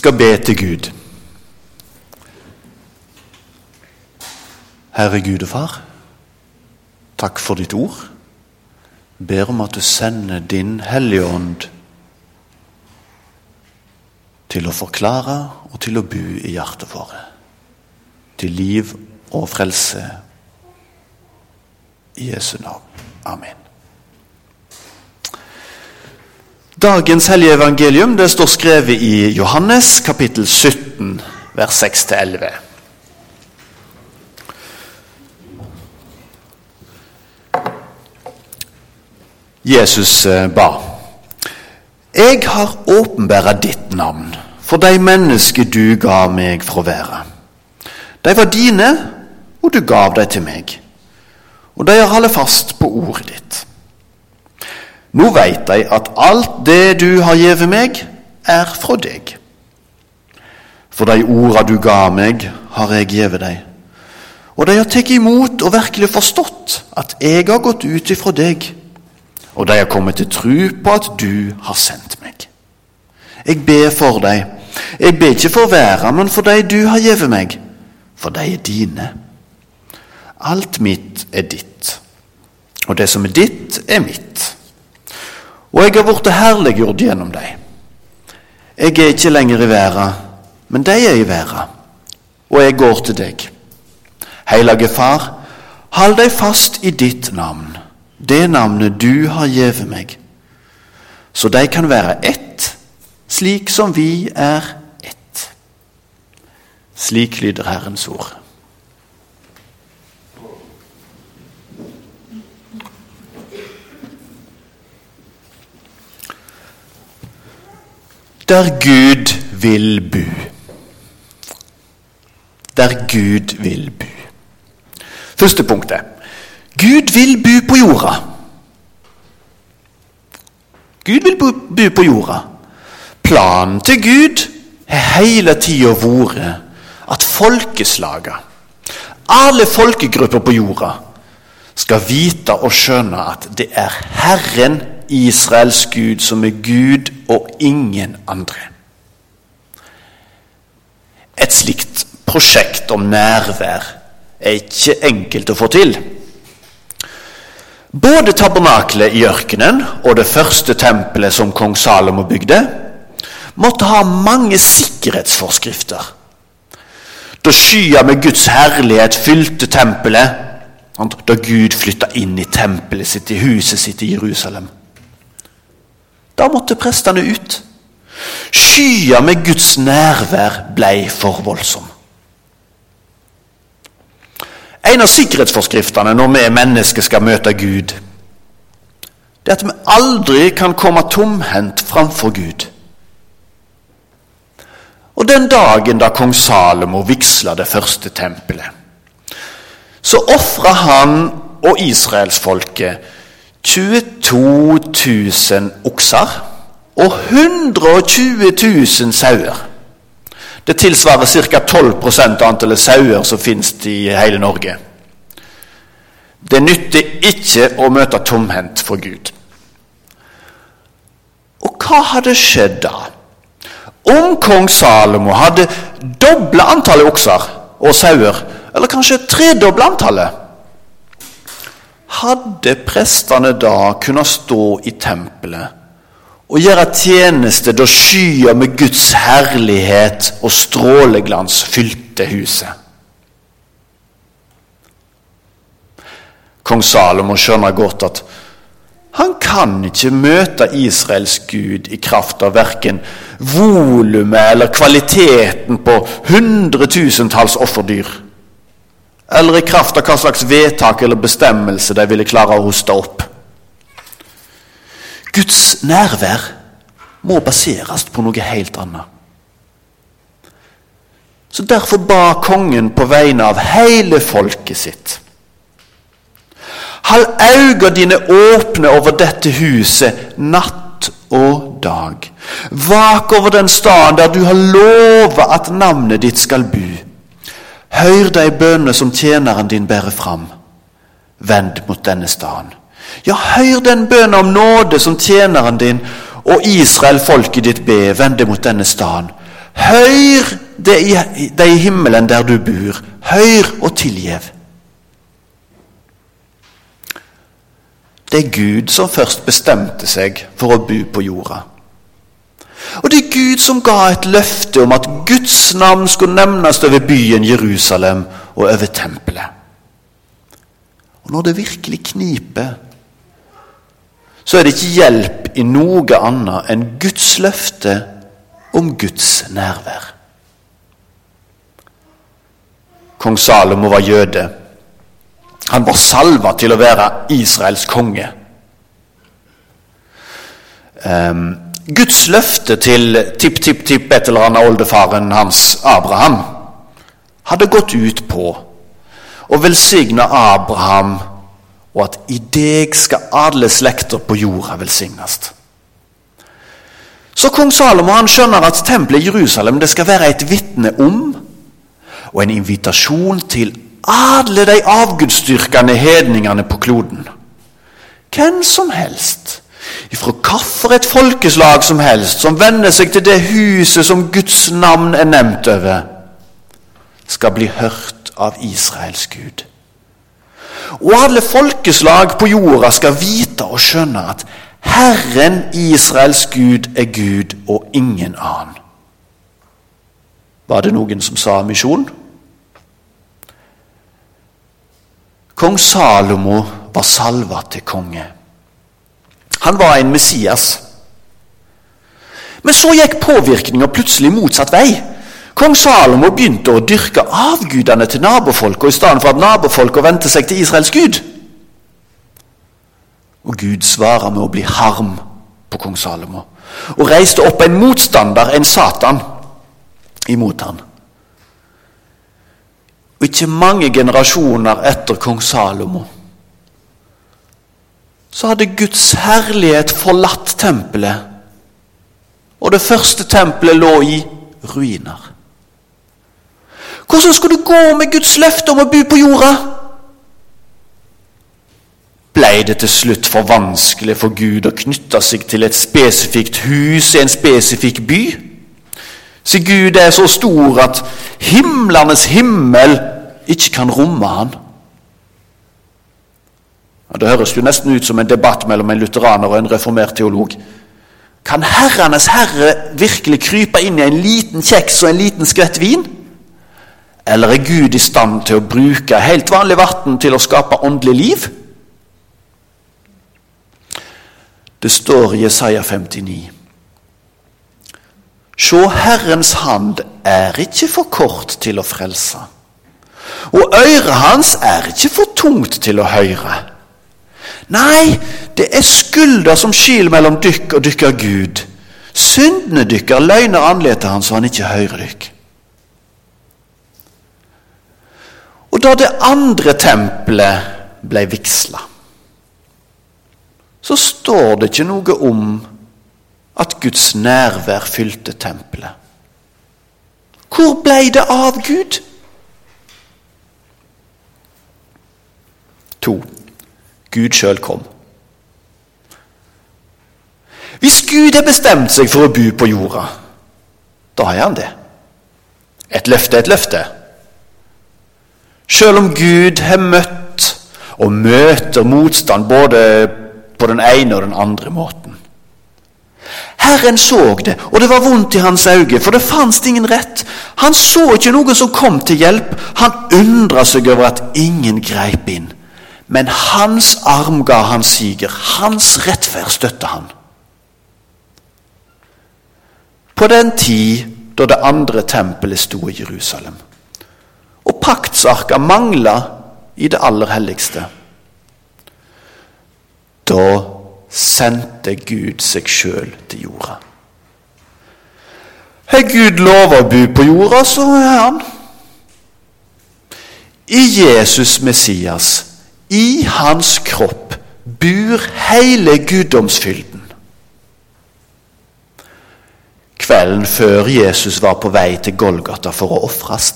skal be til Gud. Herre Gud og Far, takk for ditt ord. Ber om at du sender din Hellige Ånd til å forklare og til å bo i hjertet våre. Til liv og frelse. I Jesu navn. Amen. Dagens hellige evangelium det står skrevet i Johannes kapittel 17, vers 6-11. Jesus eh, ba. Jeg har åpenbæra ditt navn for de mennesker du ga meg for å være. De var dine, og du gav dem til meg. Og de har holdt fast på ordet ditt. Nå veit de at alt det du har gjeve meg, er fra deg. For de orda du ga meg, har jeg gjeve deg. Og de har tatt imot og virkelig forstått at jeg har gått ut ifra deg, og de har kommet til tru på at du har sendt meg. Jeg ber for dem. Jeg ber ikke for verden, men for de du har gjeve meg, for de er dine. Alt mitt er ditt, og det som er ditt, er mitt. Og jeg har blitt herliggjort gjennom deg. Jeg er ikke lenger i verden, men de er i verden, og jeg går til deg. Hellige Far, hold deg fast i ditt navn, det navnet du har gitt meg, så de kan være ett, slik som vi er ett. Slik lyder Herrens ord. Der Gud vil bu. Der Gud vil bu. Første punktet. Gud vil bu på jorda. Gud vil bu på jorda. Planen til Gud har hele tida vært at folkeslaga, alle folkegrupper på jorda, skal vite og skjønne at det er Herren Israels Gud som er Gud og ingen andre. Et slikt prosjekt om nærvær er ikke enkelt å få til. Både tabernaklet i ørkenen og det første tempelet som kong Salomo bygde, måtte ha mange sikkerhetsforskrifter. Da skya med Guds herlighet fylte tempelet, da Gud flytta inn i tempelet sitt, i huset sitt i Jerusalem, da måtte prestene ut. Skya med Guds nærvær blei for voldsom. En av sikkerhetsforskriftene når vi mennesker skal møte Gud, det er at vi aldri kan komme tomhendt framfor Gud. Og Den dagen da kong Salomo vigsla det første tempelet, så ofra han og israelsfolket 22 000 okser og 120 000 sauer. Det tilsvarer ca. 12% av antallet sauer som finnes i hele Norge. Det nytter ikke å møte tomhendt for Gud. Og hva hadde skjedd da? Om kong Salomo hadde dobla antallet okser og sauer, eller kanskje tredobla antallet, hadde prestene da kunnet stå i tempelet og gjøre tjeneste da skyer med Guds herlighet og stråleglans fylte huset. Kong Salomo skjønner godt at han kan ikke møte Israels Gud i kraft av verken volumet eller kvaliteten på hundretusentalls offerdyr, eller i kraft av hva slags vedtak eller bestemmelse de ville klare å hoste opp. Guds nærvær må baseres på noe helt annet. Så Derfor ba kongen på vegne av hele folket sitt. Hold øynene dine åpne over dette huset natt og dag. Vak over den staden der du har lova at navnet ditt skal bu. Hør de bønnene som tjeneren din bærer fram. Vend mot denne staden. Ja, hør den bønnen om nåde som tjeneren din og Israel, folket ditt, ber. Vend mot denne staden. Høyr det i, det i himmelen der du bor. Høyr og tilgjev. Det er Gud som først bestemte seg for å bo på jorda. Og det er Gud som ga et løfte om at Guds navn skulle nevnes over byen Jerusalem og over tempelet. Og når det virkelig kniper, så er det ikke hjelp i noe annet enn Guds løfte om Guds nærvær. Kong Salomo var jøde. Han var salva til å være Israels konge. Um, Guds løfte til tipp-tipp-tipp et eller annet oldefaren hans, Abraham, hadde gått ut på å velsigne Abraham, og at i deg skal alle slekter på jorda velsignes. Så kong Salomo han skjønner at tempelet i Jerusalem det skal være et vitne om og en invitasjon til alle de avgudsdyrkende hedningene på kloden. Hvem som helst, ifra hvilket folkeslag som helst, som venner seg til det huset som Guds navn er nevnt over, skal bli hørt av Israels Gud. Og alle folkeslag på jorda skal vite og skjønne at Herren Israels Gud er Gud og ingen annen. Var det noen som sa misjon? Kong Salomo var salva til konge. Han var en Messias. Men så gikk påvirkninga plutselig motsatt vei. Kong Salomo begynte å dyrke avgudene til nabofolk, og i stedet for at nabofolka vendte seg til Israels gud. Og Gud svarer med å bli harm på kong Salomo og reiste opp en motstander, en Satan, imot han. Og ikke mange generasjoner etter kong Salomo så hadde Guds herlighet forlatt tempelet, og det første tempelet lå i ruiner. Hvordan skulle det gå med Guds løfte om å bo på jorda? Blei det til slutt for vanskelig for Gud å knytte seg til et spesifikt hus i en spesifikk by? Så Gud er så stor at himlenes himmel ikke kan romme han. Det høres jo nesten ut som en debatt mellom en lutheraner og en reformert teolog. Kan Herrenes Herre virkelig krype inn i en liten kjeks og en liten skvett vin? Eller er Gud i stand til å bruke helt vanlig vann til å skape åndelig liv? Det står i Jesaja 59. Sjå, Herrens hand er ikke for kort til å frelse, og øret hans er ikke for tungt til å høre. Nei, det er skulder som skil mellom dykk og dykker Gud. Syndene dykker løgner andletet hans, så han ikke hører dykk. Og da det andre tempelet ble vigsla, så står det ikke noe om at Guds nærvær fylte tempelet. Hvor ble det av Gud? To. Gud sjøl kom. Hvis Gud har bestemt seg for å bo på jorda, da har han det. Et løfte er et løfte. Sjøl om Gud har møtt og møter motstand både på den ene og den andre måten. Herren så det, og det var vondt i hans øyne, for det fantes ingen rett. Han så ikke noen som kom til hjelp. Han undra seg over at ingen greip inn. Men hans arm ga han siger. Hans rettferd støtte han. På den tid da det andre tempelet sto i Jerusalem, og paktsarka mangla i det aller helligste, da sendte Gud seg sjøl til jorda. Har Gud lova å bo på jorda, så er han. I Jesus Messias, i hans kropp, bur hele guddomsfylden. Kvelden før Jesus var på vei til Golgata for å ofres,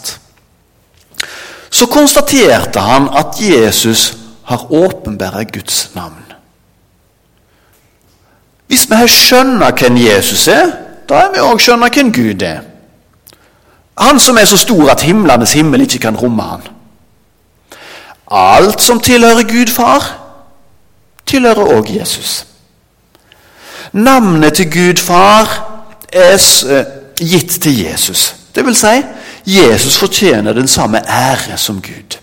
så konstaterte han at Jesus har åpenbæret Guds navn. Hvis vi har skjønner hvem Jesus er, da er vi òg skjønner hvem Gud er. Han som er så stor at himlenes himmel ikke kan romme han. Alt som tilhører Gud far, tilhører òg Jesus. Navnet til Gud far er eh, gitt til Jesus. Det vil si, Jesus fortjener den samme ære som Gud.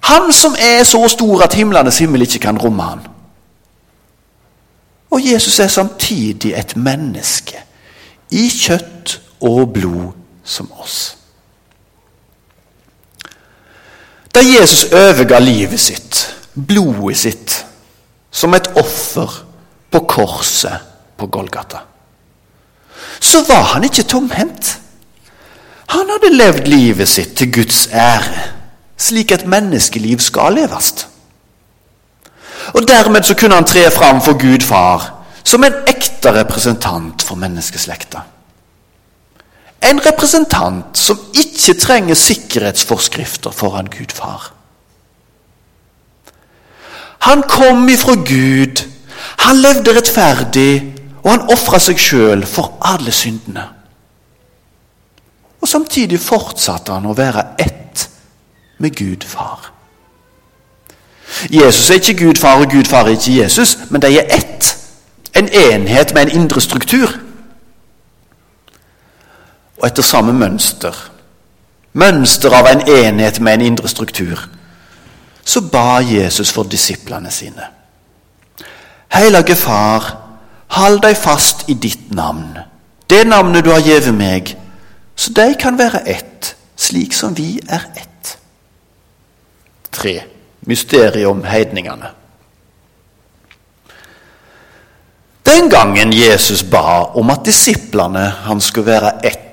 Han som er så stor at himlenes himmel ikke kan romme han. Og Jesus er samtidig et menneske i kjøtt og blod som oss. Da Jesus overga livet sitt, blodet sitt, som et offer på korset på Golgata, så var han ikke tomhendt. Han hadde levd livet sitt til Guds ære, slik et menneskeliv skal leves. Og Dermed så kunne han tre fram for Gud far som en ekte representant for menneskeslekta. En representant som ikke trenger sikkerhetsforskrifter foran Gud far. Han kom ifra Gud, han levde rettferdig, og han ofra seg sjøl for alle syndene. Og Samtidig fortsatte han å være ett med Gud far. Jesus er ikke Gud far, og Gud far er ikke Jesus, men de er ett. En enhet med en indre struktur og etter samme mønster, mønster av en enhet med en indre struktur, så ba Jesus for disiplene sine. Hellige Far, hold deg fast i ditt navn, det navnet du har gitt meg, så de kan være ett, slik som vi er ett. Tre. Mysteriet om heidningene. Den gangen Jesus ba om at disiplene han skulle være ett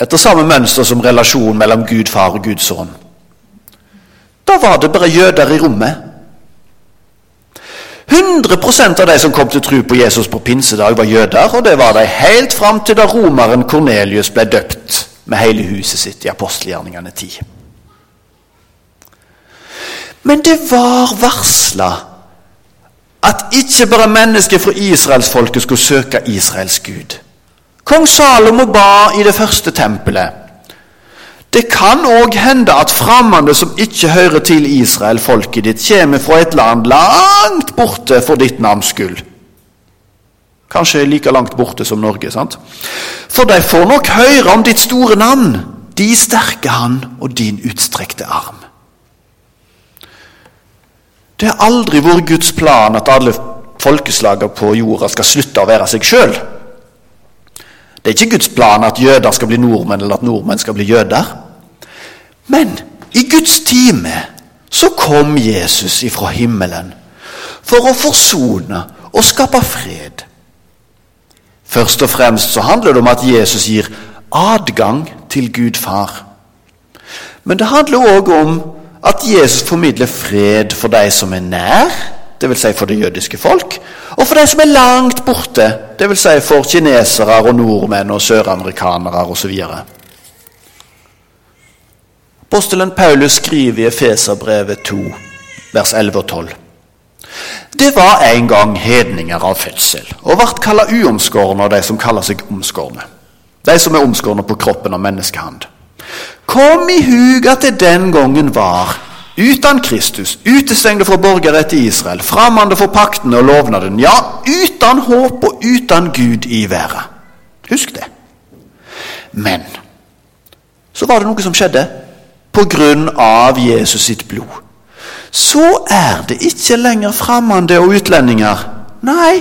etter samme mønster som relasjonen mellom Gud far og Guds sønn. Da var det bare jøder i rommet. 100% av de som kom til tro på Jesus på pinsedag, var jøder, og det var de helt fram til da romeren Kornelius ble døpt med hele huset sitt i apostelgjerningene 10. Men det var varsla at ikke bare mennesker fra israelsfolket skulle søke Israels Gud. Kong Salomo ba i det første tempelet. Det kan òg hende at fremmede som ikke hører til Israel, folket ditt, kommer fra et land langt borte for ditt navns skyld. Kanskje like langt borte som Norge. sant? For de får nok høre om ditt store navn, de sterke hand og din utstrekte arm. Det har aldri vært Guds plan at alle folkeslagene på jorda skal slutte å være seg sjøl. Det er ikke Guds plan at jøder skal bli nordmenn, eller at nordmenn skal bli jøder. Men i Guds time så kom Jesus ifra himmelen for å forsone og skape fred. Først og fremst så handler det om at Jesus gir adgang til Gud far. Men det handler òg om at Jesus formidler fred for de som er nær, dvs. Si for det jødiske folk, og for de som er langt borte, dvs. Si for kinesere og nordmenn og søramerikanere osv. Apostelen Paulus skriver i Efeserbrevet 2, vers 11 og 12. Det var en gang hedninger av fødsel, og ble kalla uomskårne av de som kaller seg omskårne. De som er omskårne på kroppen av menneskehand. Kom i hug at det den gangen var Uten Kristus, utestengte fra borgerrett i Israel, fremmede for paktene og lovnaden. Ja, uten håp og uten Gud i været. Husk det. Men så var det noe som skjedde på grunn av Jesus sitt blod. Så er det ikke lenger fremmede og utlendinger. Nei,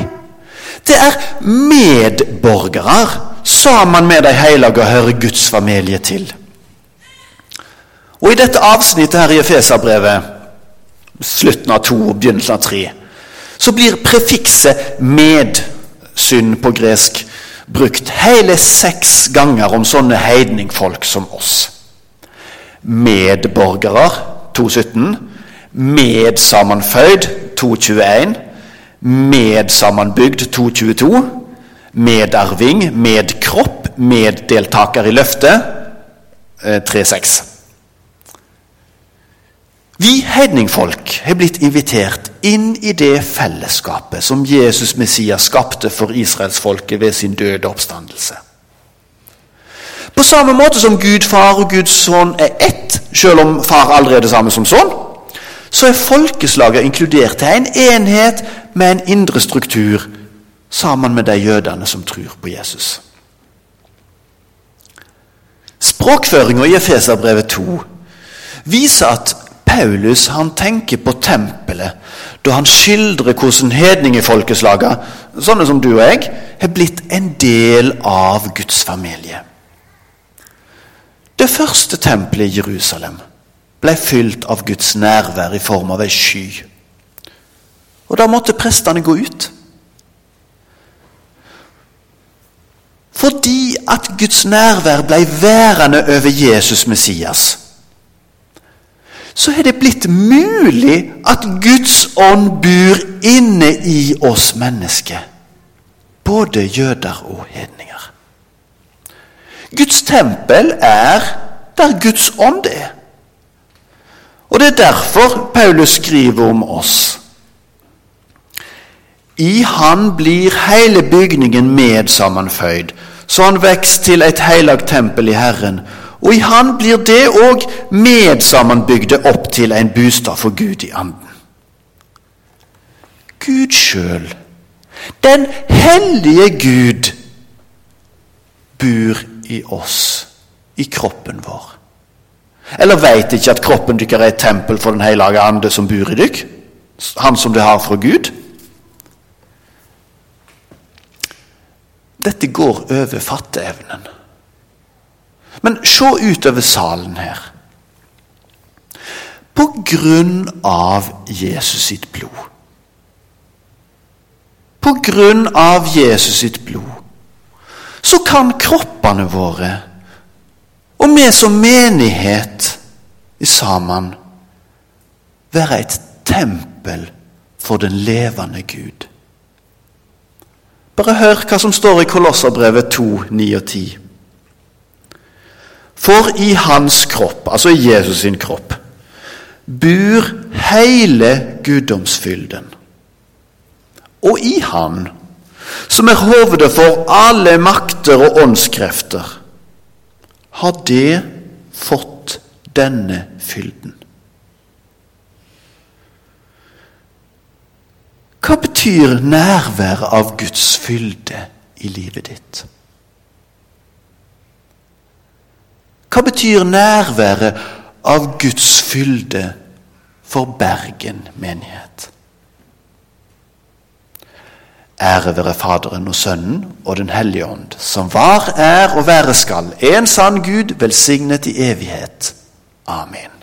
det er medborgere sammen med de hellige og hører Guds familie til. Og I dette avsnittet her i Efeserbrevet, slutten av to og begynnelsen av tre, så blir prefikset 'med', synd på gresk, brukt hele seks ganger om sånne heidningfolk som oss. Medborgere 2.17. Medsammenføyd 2.21. Medsammenbygd 2.22. Medarving, medkropp, meddeltaker i løftet 3.6. Vi hedningfolk har blitt invitert inn i det fellesskapet som Jesus Messias skapte for israelsfolket ved sin døde oppstandelse. På samme måte som Gud far og Guds sønn er ett, selv om far aldri er det samme som sønn, så er folkeslaget inkludert til en enhet med en indre struktur sammen med de jødene som tror på Jesus. Språkføringa i Efeserbrevet 2 viser at Paulus han tenker på tempelet da han skildrer hvordan hedningefolkeslagene, sånne som du og jeg, har blitt en del av Guds familie. Det første tempelet i Jerusalem ble fylt av Guds nærvær i form av ei sky. Og da måtte prestene gå ut. Fordi at Guds nærvær ble værende over Jesus Messias, så er det blitt mulig at Guds ånd bor inne i oss mennesker. Både jøder og hedninger. Guds tempel er der Guds ånd er. Og det er derfor Paulus skriver om oss. I Han blir hele bygningen medsammenføyd så han vokser til et hellig tempel i Herren. Og i han blir det òg medsammenbygde opp til en bostad for Gud i anden. Gud sjøl, den hellige Gud, bor i oss, i kroppen vår. Eller veit ikke at kroppen deres er et tempel for Den hellige ande som bor i dykk? Han som det har fra Gud? Dette går over fatteevnen. Men se utover salen her. På grunn av Jesus sitt blod. På grunn av Jesus sitt blod så kan kroppene våre, og vi som menighet sammen, være et tempel for den levende Gud. Bare hør hva som står i Kolosserbrevet 2, 9 og 10. For i hans kropp, altså i Jesus sin kropp, bor hele guddomsfylden. Og i Han, som er hovedet for alle makter og åndskrefter, har det fått denne fylden. Hva betyr nærværet av Guds fylde i livet ditt? Hva betyr nærværet av Guds fylde for Bergen menighet? Ære være Faderen og Sønnen og Den hellige ånd, som var, er og være skal, en sann Gud, velsignet i evighet. Amen.